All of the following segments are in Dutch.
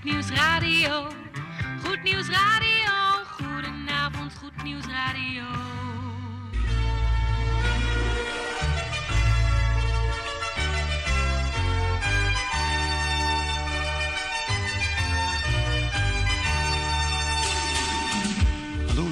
Goed Nieuws Radio. Goed Nieuws Radio. Goedenavond, Goed Nieuws Radio.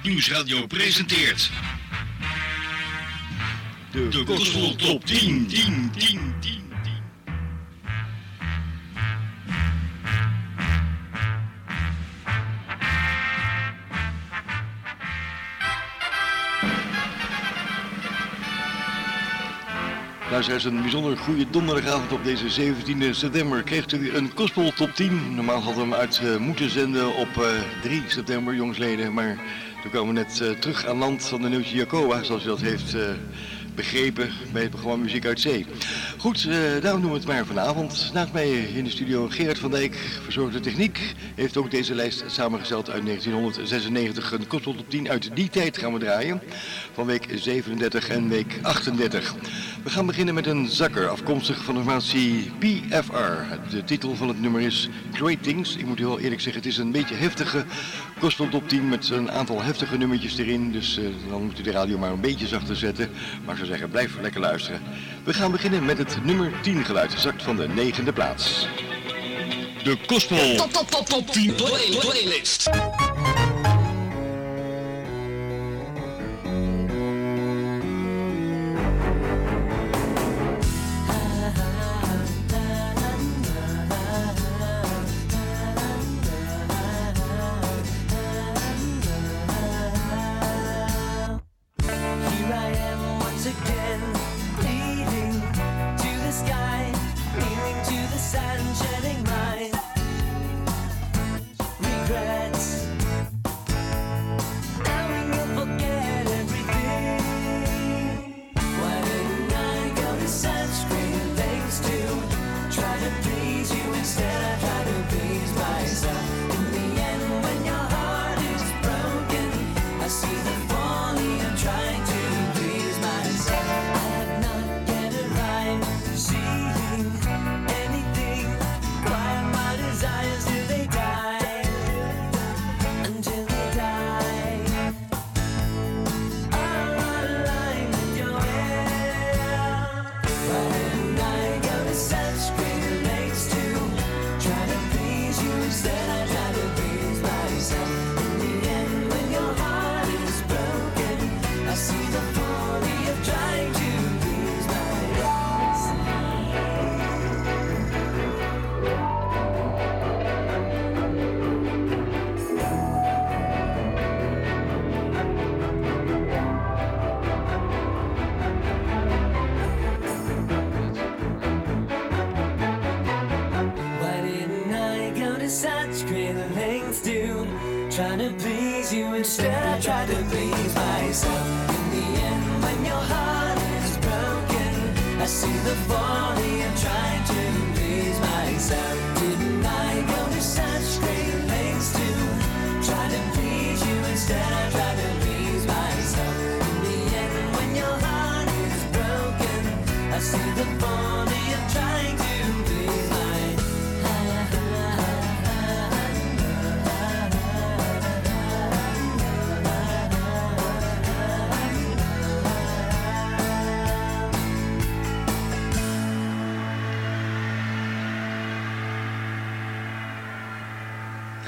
Goed Nieuws Radio presenteert De, de Top 10, 10, 10, 10. Luisteraars, een bijzonder goede donderdagavond op deze 17 september. Kreeg u een Gospel Top 10. Normaal hadden we hem uit eh, moeten zenden op eh, 3 september, jongsleden. Maar we net eh, terug aan land van de nieuwtje Jacoba, zoals u dat heeft eh, begrepen bij het programma Muziek uit Zee. Goed, eh, daarom doen we het maar vanavond. Naast mij in de studio Gerard van Dijk, verzorgde techniek. Heeft ook deze lijst samengesteld uit 1996. Een Gospel Top 10 uit die tijd gaan we draaien. Van week 37 en week 38. We gaan beginnen met een zakker, afkomstig van de formatie PFR. De titel van het nummer is Great Things. Ik moet u wel eerlijk zeggen, het is een beetje heftige gospel top 10 met een aantal heftige nummertjes erin. Dus eh, dan moet u de radio maar een beetje zachter zetten. Maar zeggen, blijf lekker luisteren. We gaan beginnen met het nummer 10 geluid, zakt van de negende plaats. De Gospel Top, top, top, top 10 play, playlist. Myself.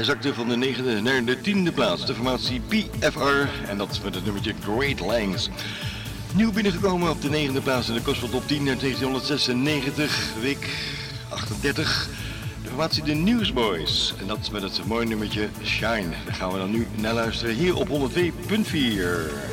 Hij zakte van de negende naar de tiende plaats. De formatie PFR. En dat met het nummertje Great Langs. Nieuw binnengekomen op de negende plaats in de Gospel Top 10 uit 1996. Week 38. De formatie de Newsboys. En dat met het mooie nummertje Shine. Daar gaan we dan nu naar luisteren hier op 102.4.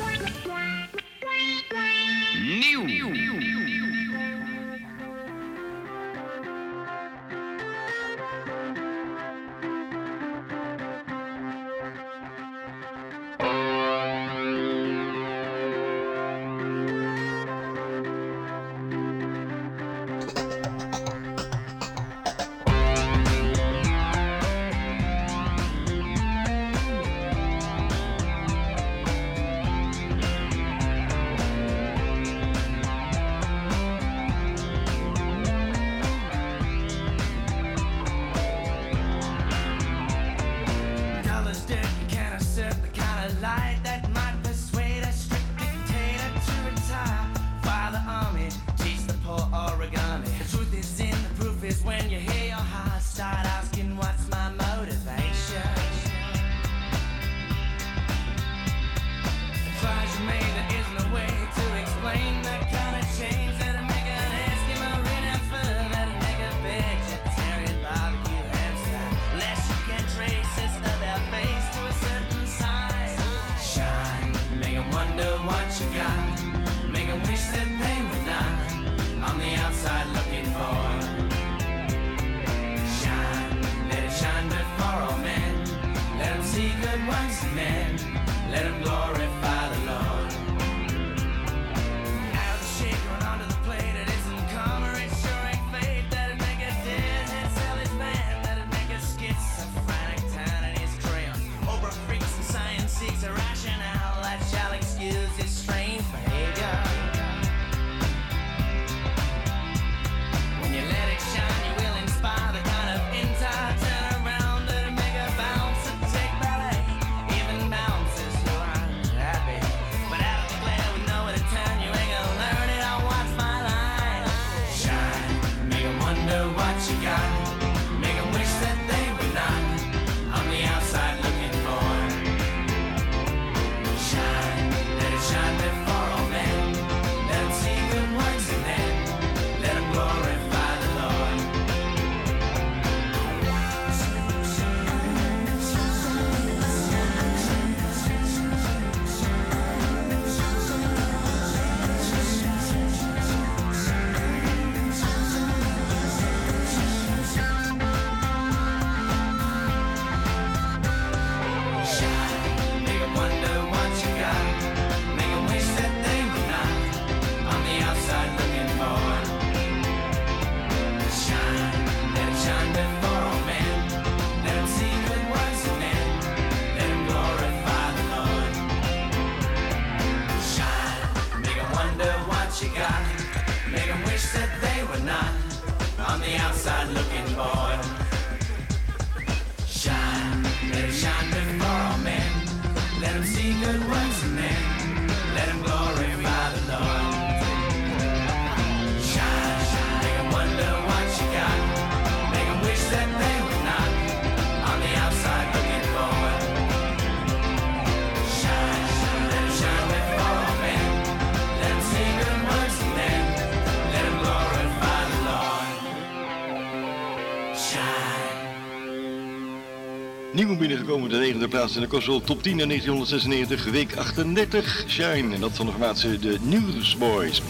binnengekomen de negende plaats in de Kosovo Top 10 in 1996, week 38, Shine. En dat van de formatie de Newsboys.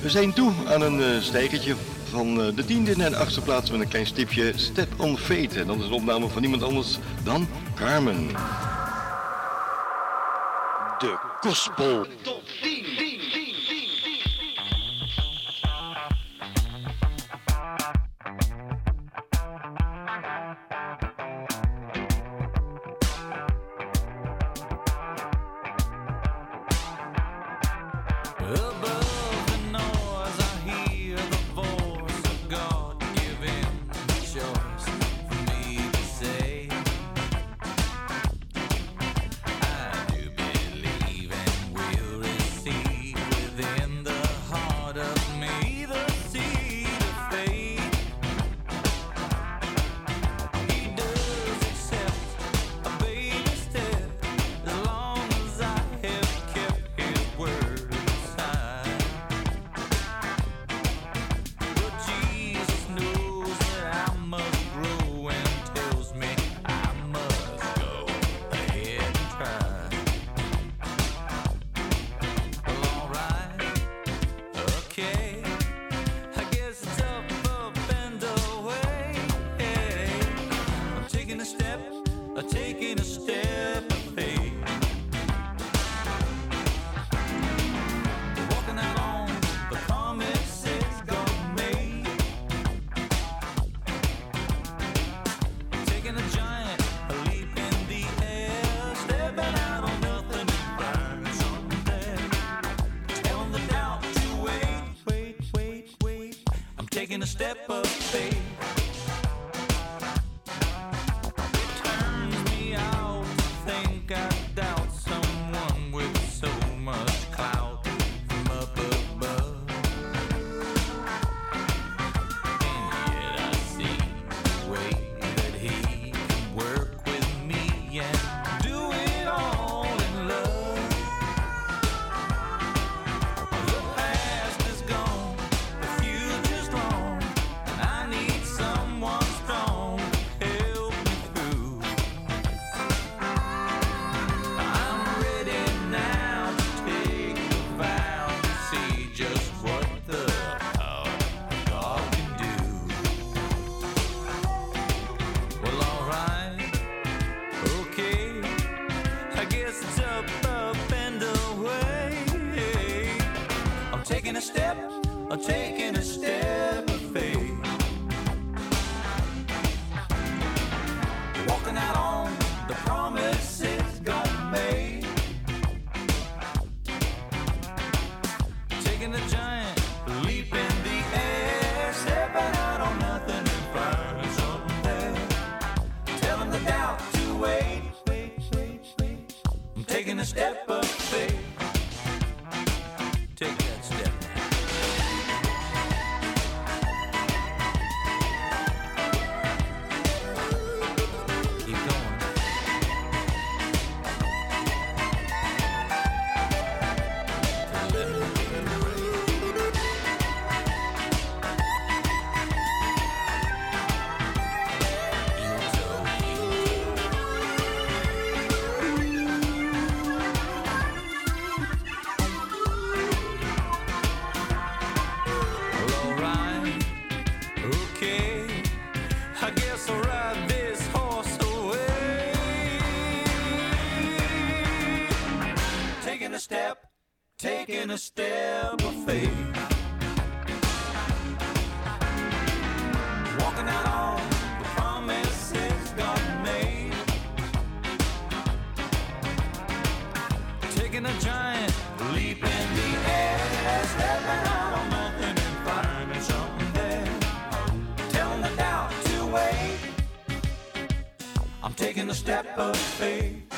We zijn toe aan een eh, stijgertje van eh, de tiende naar de achtste plaats met een klein stipje Step on Fate. En dat is een opname van niemand anders dan Carmen. De Kospel Top 10. Taking a step of faith. Walking out on the promises God made. Taking a giant leap in the air, stepping out on nothing and finding something there. Telling the doubt to wait. I'm taking a step of faith.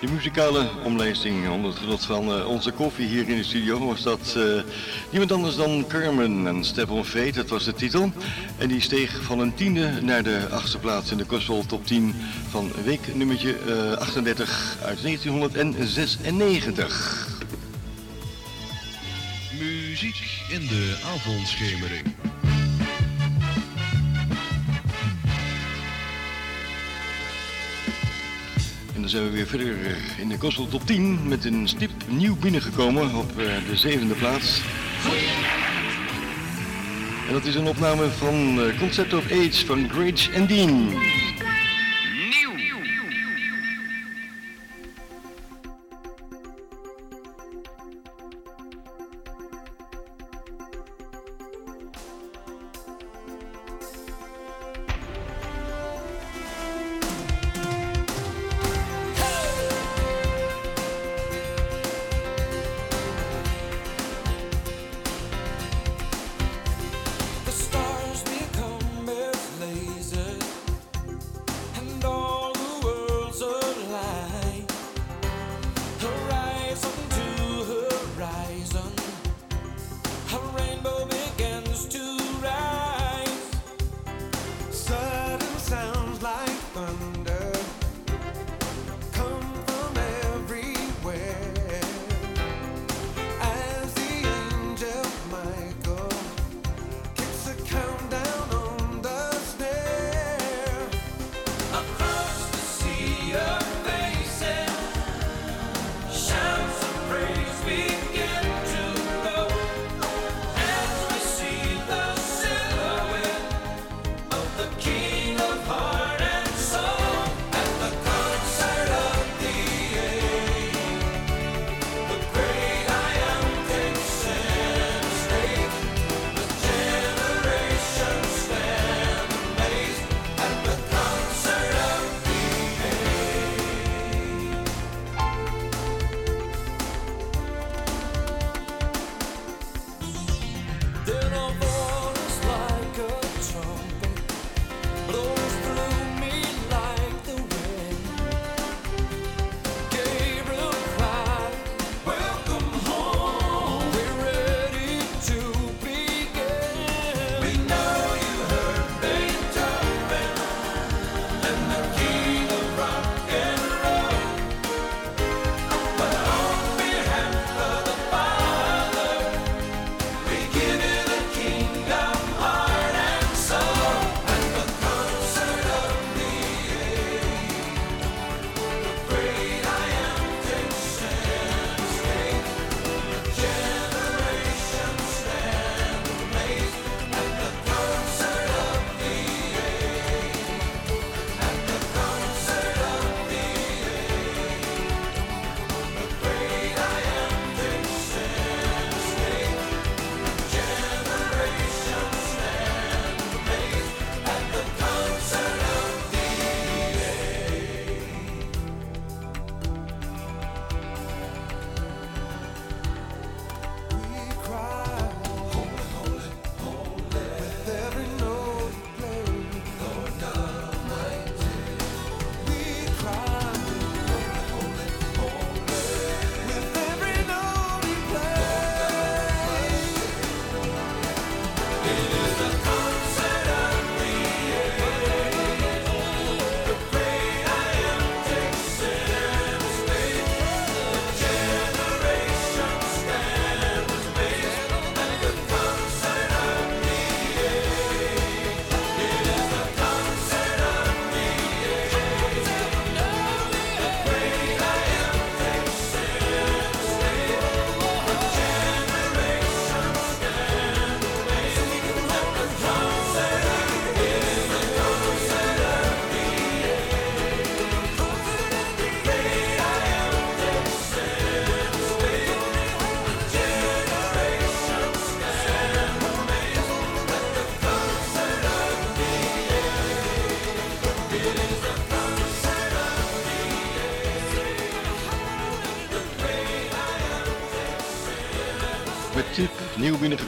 De muzikale omlijsting onder het genot van eh, onze koffie hier in de studio was dat eh, niemand anders dan Carmen en on Fate, dat was de titel. En die steeg van een tiende naar de achtste plaats in de Gospel Top 10 van week nummertje eh, 38 uit 1996. Muziek in de avondschemering. Dan zijn we weer verder eh, in de Gospel Top 10 met een stip nieuw binnengekomen op eh, de zevende plaats. En dat is een opname van eh, Concept of Age van Grage en Dean.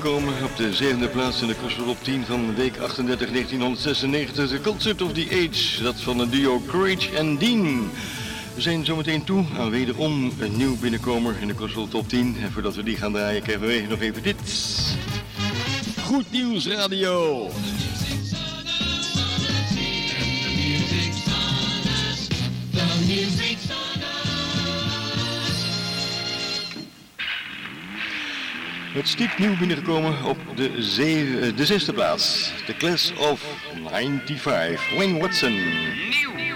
Binnengekomen op de zevende plaats in de Gospel Top 10 van week 38 1996. The Concert of the Age, dat van het duo Courage and Dean. We zijn zometeen toe aan wederom een nieuw binnenkomer in de Gospel Top 10. En voordat we die gaan draaien, krijgen we nog even dit. Goed Nieuws Radio. Het stiek nieuw binnengekomen op de, zeven, eh, de zesde plaats. De Class of 95. Wayne Watson. Every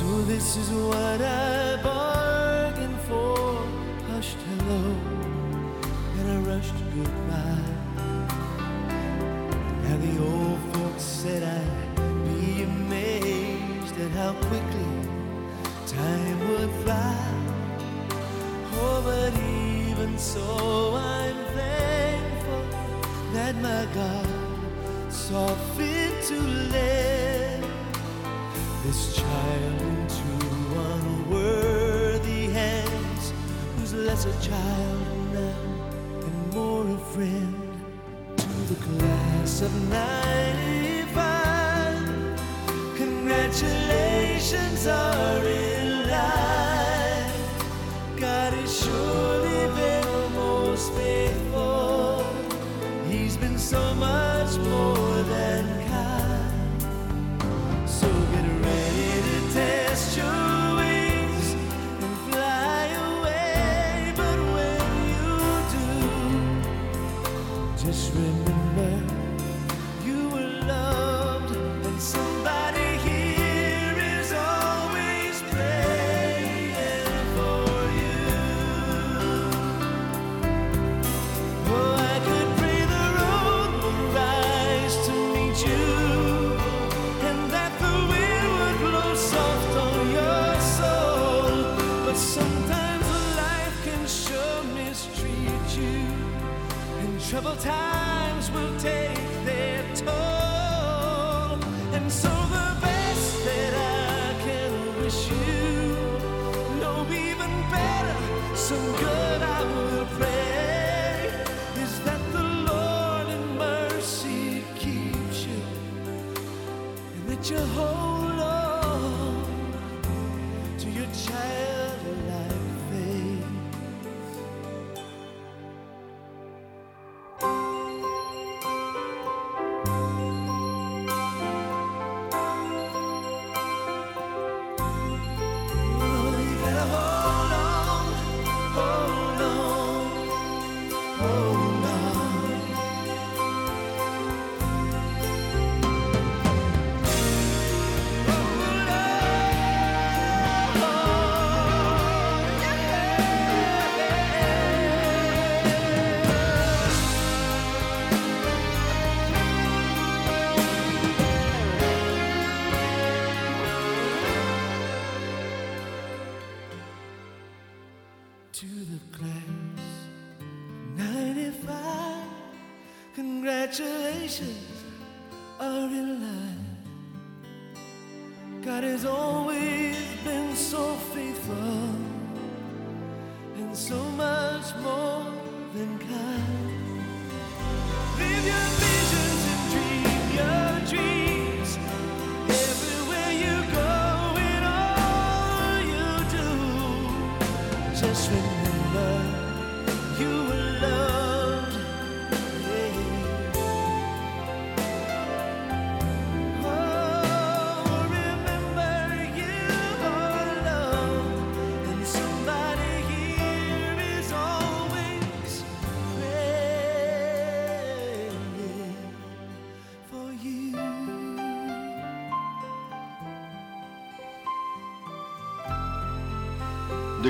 So this is what I bargained for. Hushed hello, and I rushed goodbye. Now the old folks said I'd be amazed at how quickly time would fly. Oh, but even so, I'm thankful that my God saw fit to let this child into unworthy hands who's less a child now and more a friend. To the class of 95 congratulations are in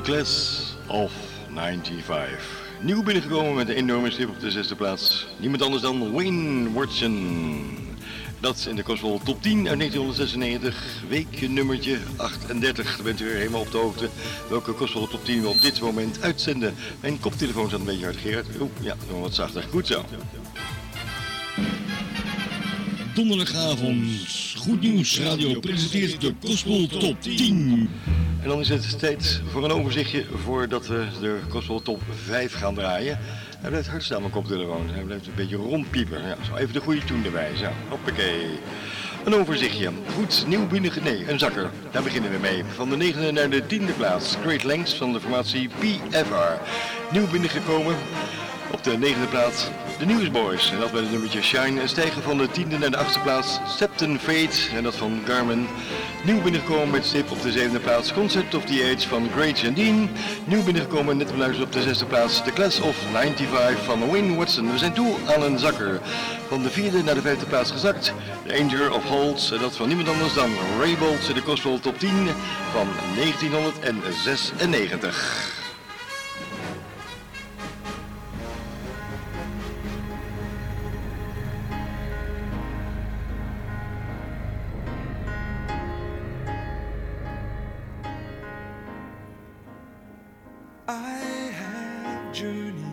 The Class of 95. Nieuw binnengekomen met een enorme stip op de zesde plaats. Niemand anders dan Wayne Watson. Dat in de Gospel Top 10 uit 1996, week nummertje 38. Dan bent u weer helemaal op de hoogte welke Gospel Top 10 we op dit moment uitzenden. Mijn koptelefoon staat een beetje hard, Gerard. Oeh, ja, nog wat zachter. Goed zo. Donderdagavond, Goed Nieuws Radio presenteert de Gospel Top 10. En dan is het tijd voor een overzichtje voordat we de Gospel Top 5 gaan draaien. Hij blijft hard staan, mijn koptelefoon. Hij blijft een beetje rondpiepen. Ja, zo even de goede toon erbij. Zo, hoppakee. Een overzichtje. Goed, nieuw binnen... Nee, een zakker. Daar beginnen we mee. Van de negende naar de tiende plaats. Great Lengths van de formatie PFR. Nieuw binnengekomen. Op de negende plaats de Newsboys. En dat met het nummertje Shine. En stijgen van de tiende naar de achtste plaats Septon Fate. En dat van Garmin. Nieuw binnengekomen met stip op de zevende plaats Concept of the Age van Great and Dean. Nieuw binnengekomen net beluisterd op de zesde plaats The Class of 95 van Wayne Watson. We zijn toe aan een zakker. Van de vierde naar de vijfde plaats gezakt. The Angel of Holds. En dat van niemand anders dan Ray Bolts in de Gospel Top 10 van 1996. I have journeyed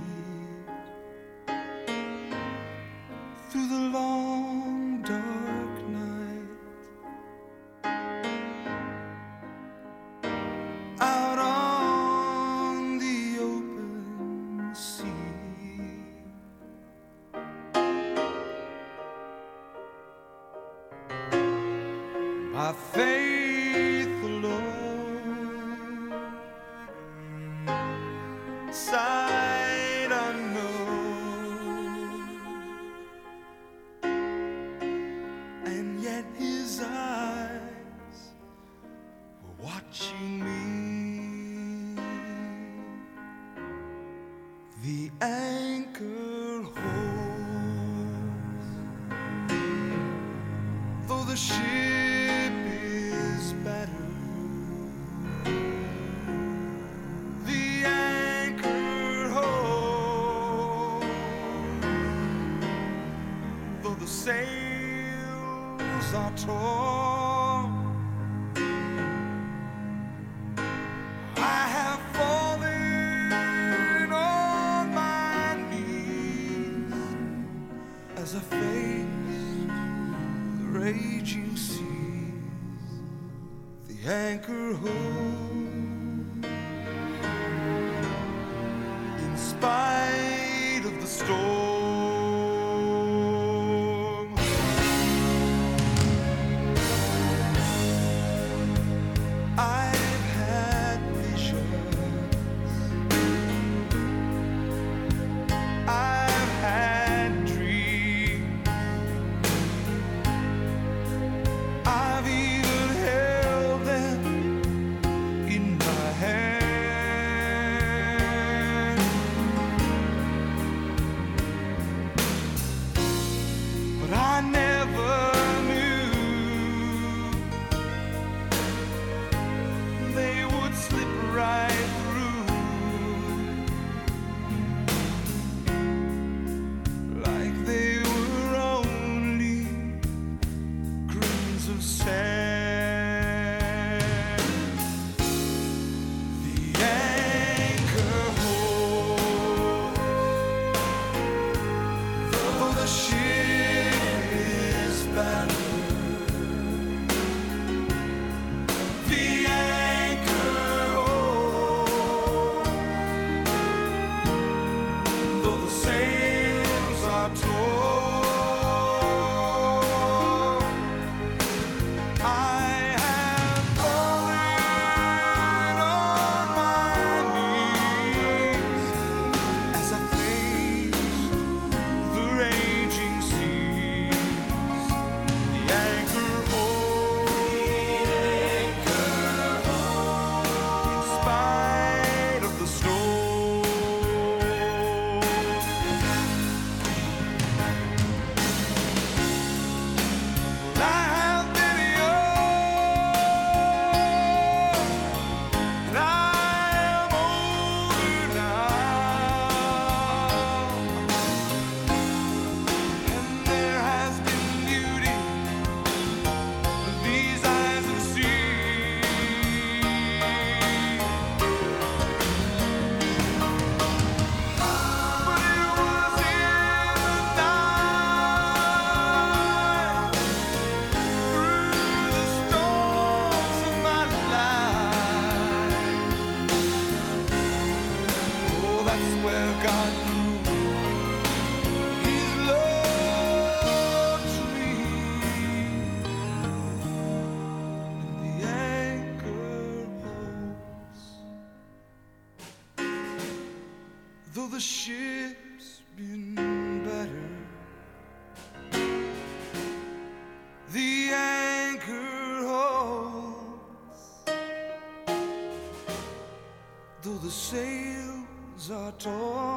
door.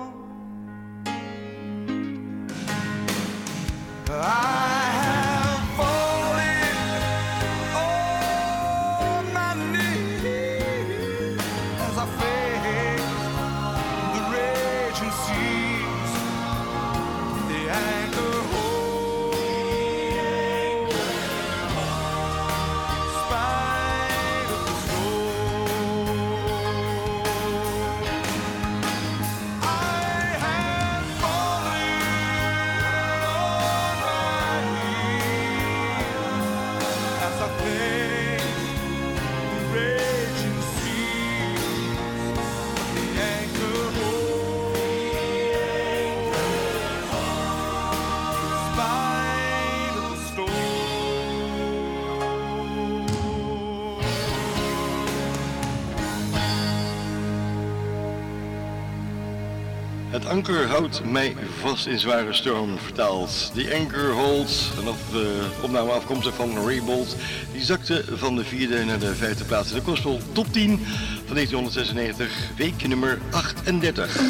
Het anker houdt mij vast in zware storm, vertaald. Die anker holds, en of de opname afkomstig van Ray Bolt, die zakte van de vierde naar de vijfde plaats in de Gospel Top 10 van 1996, week nummer 38.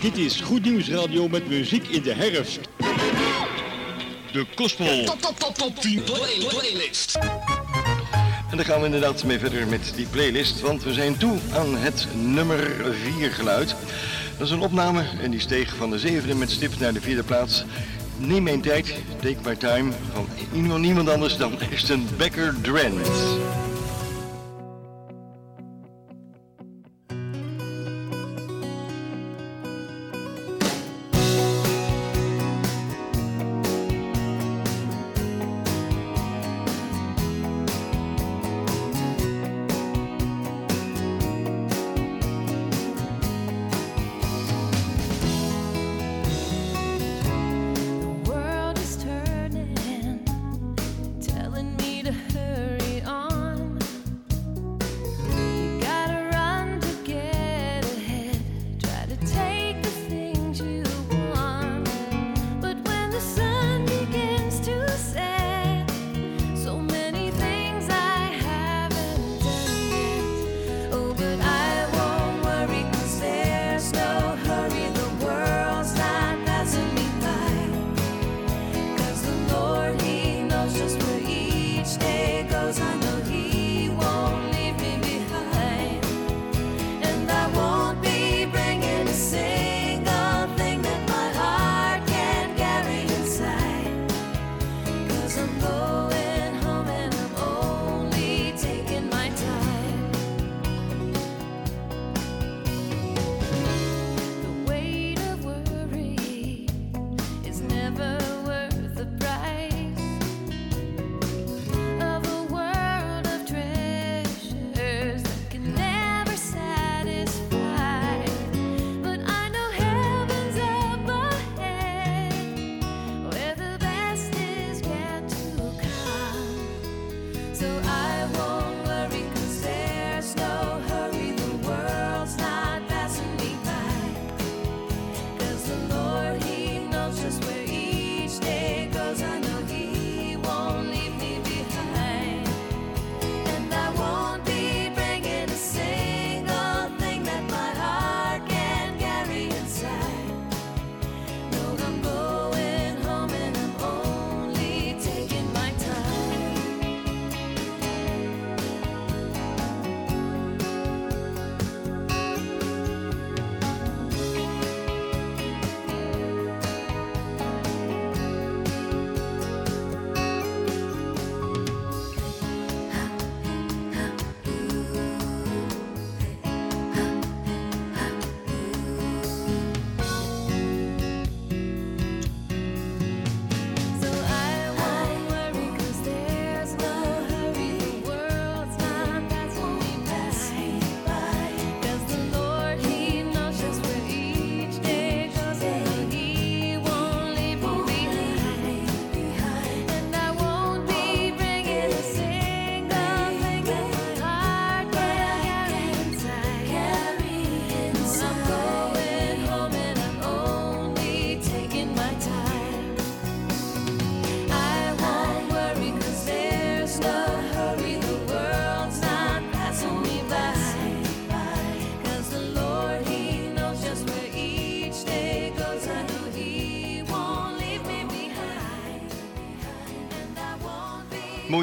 Dit is Goed Nieuws Radio met muziek in de herfst. De Gospel. Top, top, top, top 10 play, playlist. Dan gaan we inderdaad mee verder met die playlist, want we zijn toe aan het nummer 4 geluid. Dat is een opname en die steeg van de zevende met stip naar de vierde plaats. Neem mijn tijd, take my time, van niemand anders dan Ashton Becker Drent.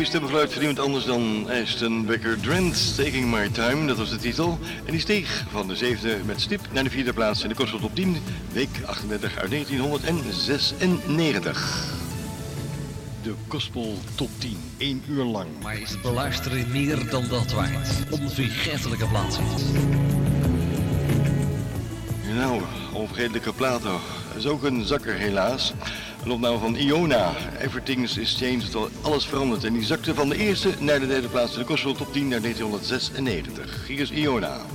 Stemgeluid van iemand anders dan Ashton Becker Drent. Taking My Time, dat was de titel. En die steeg van de zevende met stip naar de vierde plaats in de Gospel Top 10, week 38 uit 1996. De Gospel Top 10, één uur lang. Maar is het beluisteren meer dan dat waard? Onvergetelijke plaatsen. Nou, onvergetelijke platen. Dat is ook een zakker helaas. Een opname van Iona. Everything is changed, alles veranderd. En die zakte van de eerste naar de derde plaats in de Gospel Top 10 naar 1996. Hier is Iona.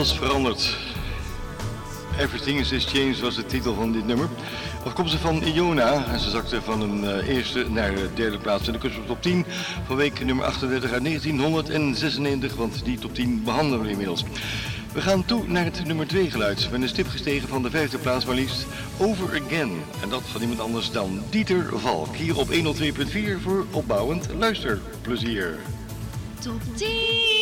Alles verandert. Everything is Changed was de titel van dit nummer. Of komt ze van Iona. En ze zakte van een eh, eerste naar de derde plaats in de op top 10 van week nummer 38 uit 1996. Want die top 10 behandelen we inmiddels. We gaan toe naar het nummer 2 geluid. Met een stip gestegen van de vijfde plaats maar liefst Over Again. En dat van iemand anders dan Dieter Valk. Hier op 102.4 voor opbouwend luisterplezier. Top 10!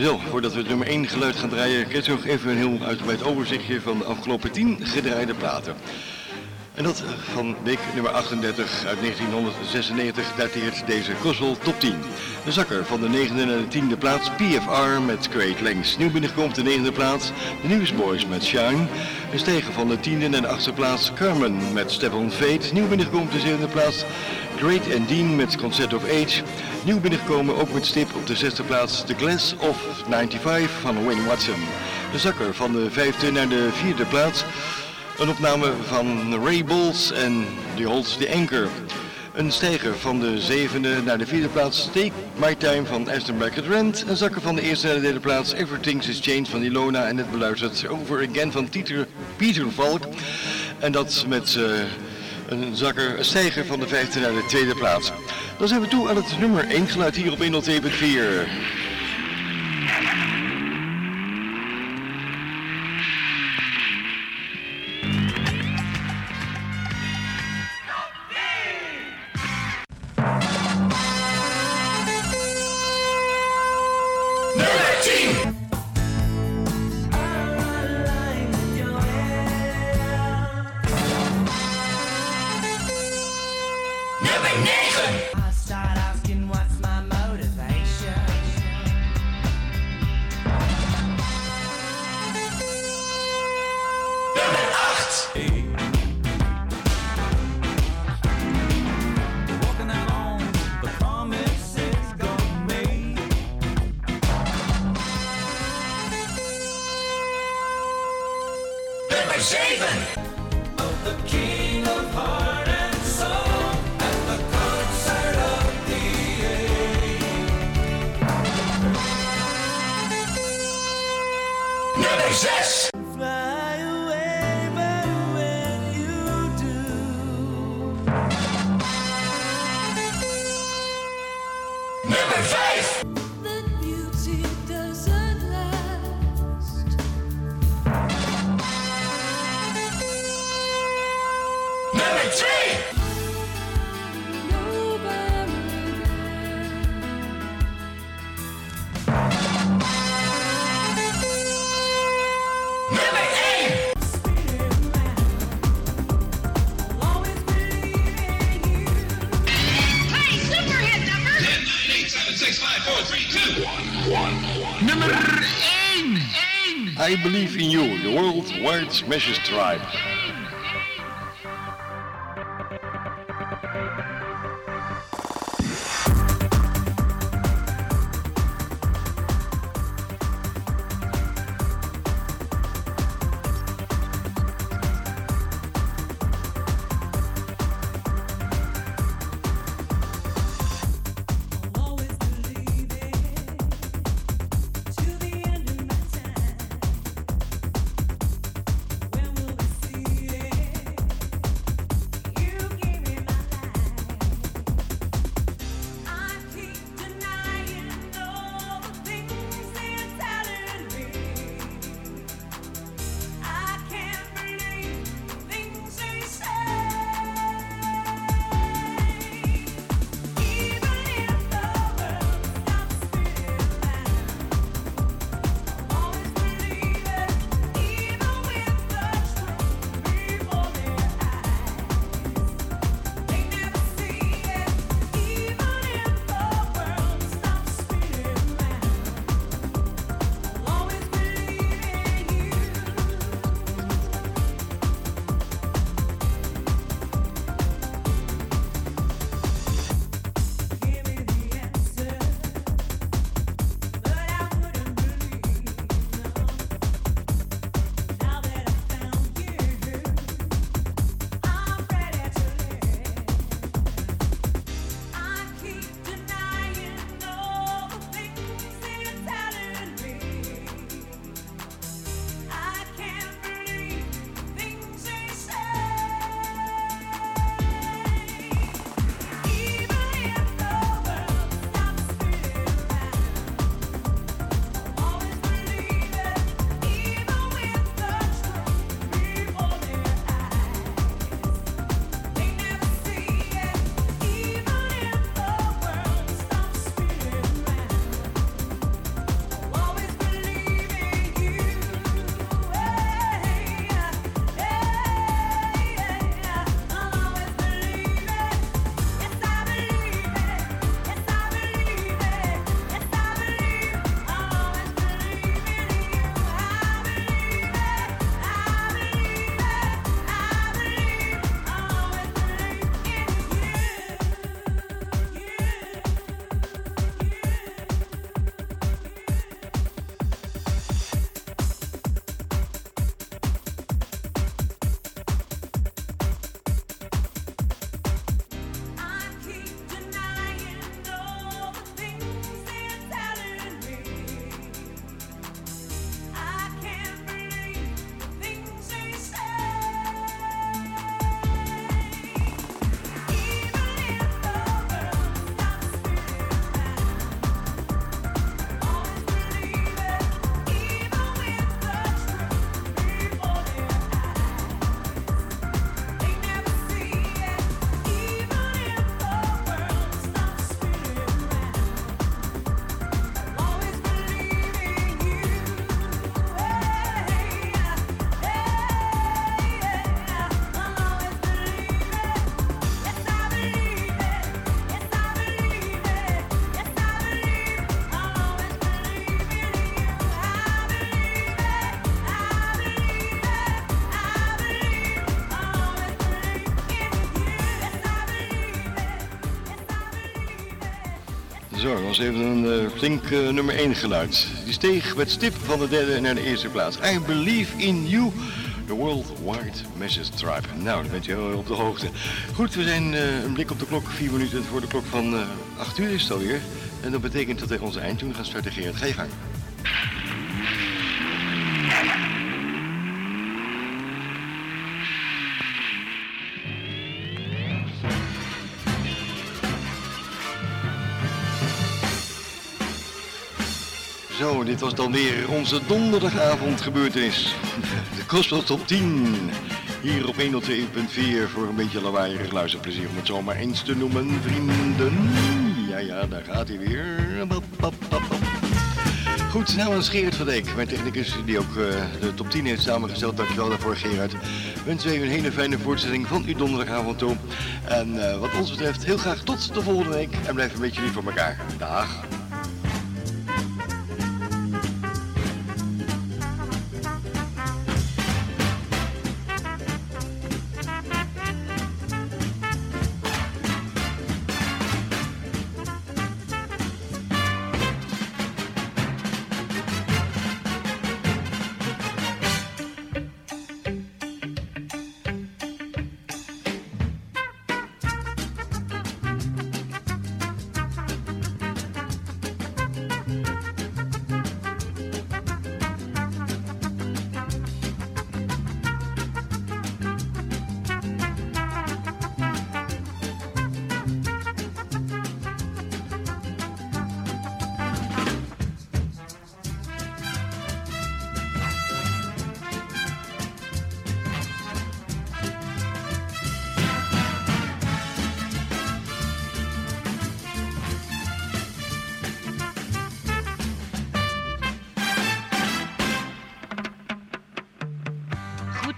Zo, voordat we het nummer 1 geluid gaan draaien, krijg je nog even een heel uitgebreid overzichtje van de afgelopen 10 gedraaide platen. En dat van week nummer 38 uit 1996 dateert deze Gospel Top 10. De zakker van de negende en de tiende plaats PFR met Great Lengths. Nieuw binnenkomt de negende plaats de Newsboys met Shine. Een stijger van de tiende en de achtste plaats Carmen met on Fate. Nieuw binnenkomt de zevende plaats Great and Dean met Concert of Age. Nieuw binnengekomen ook met stip op de zesde plaats The Glass of 95 van Wayne Watson. De zakker van de vijfde naar de vierde plaats. Een opname van Ray Bulls en The Holds the Anchor. Een stijger van de zevende naar de vierde plaats Take My Time van Aston Bracket Rent. Een zakker van de eerste naar de derde plaats Everything's is Changed van Ilona. En het beluisterd Over Again van Pieter, Pieter Valk. En dat met uh, een zakker, een stijger van de vijfde naar de tweede plaats. Dan zijn we toe aan het nummer 1 geluid hier op 102.4. Of the King of Heart and Soul at the concert of the age. Worldwide Smashes Tribe. Dat was even een eh, flink eh, nummer 1 geluid. Die steeg met stip van de derde naar de eerste plaats. I Believe in You, the Worldwide Message Tribe. Nou, dan bent heel op de hoogte. Goed, we zijn eh, een blik op de klok. Vier minuten voor de klok van eh 8 uur is het alweer. En dat betekent dat wij onze eindtoon gaan starten. Gerard, ga je gang. Zo, dit was dan weer onze donderdagavond gebeurtenis. De Gospel Top 10. Hier op 102.4 voor een beetje lawaaierig luisterplezier om het zo maar eens te noemen, vrienden. Ja, ja, daar gaat hij weer. Goed, nou is Gerard van Dijk, mijn technicus die ook eh, de top 10 heeft samengesteld. Dankjewel daarvoor Gerard. Wens wij u een hele fijne voortzetting van uw donderdagavond toe. En eh, wat ons betreft heel graag tot de volgende week. En blijf een beetje lief voor elkaar. Dag.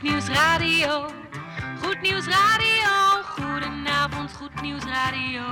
Goed Nieuws Radio. Goed Nieuws Radio. Goedenavond, Goed Nieuws Radio.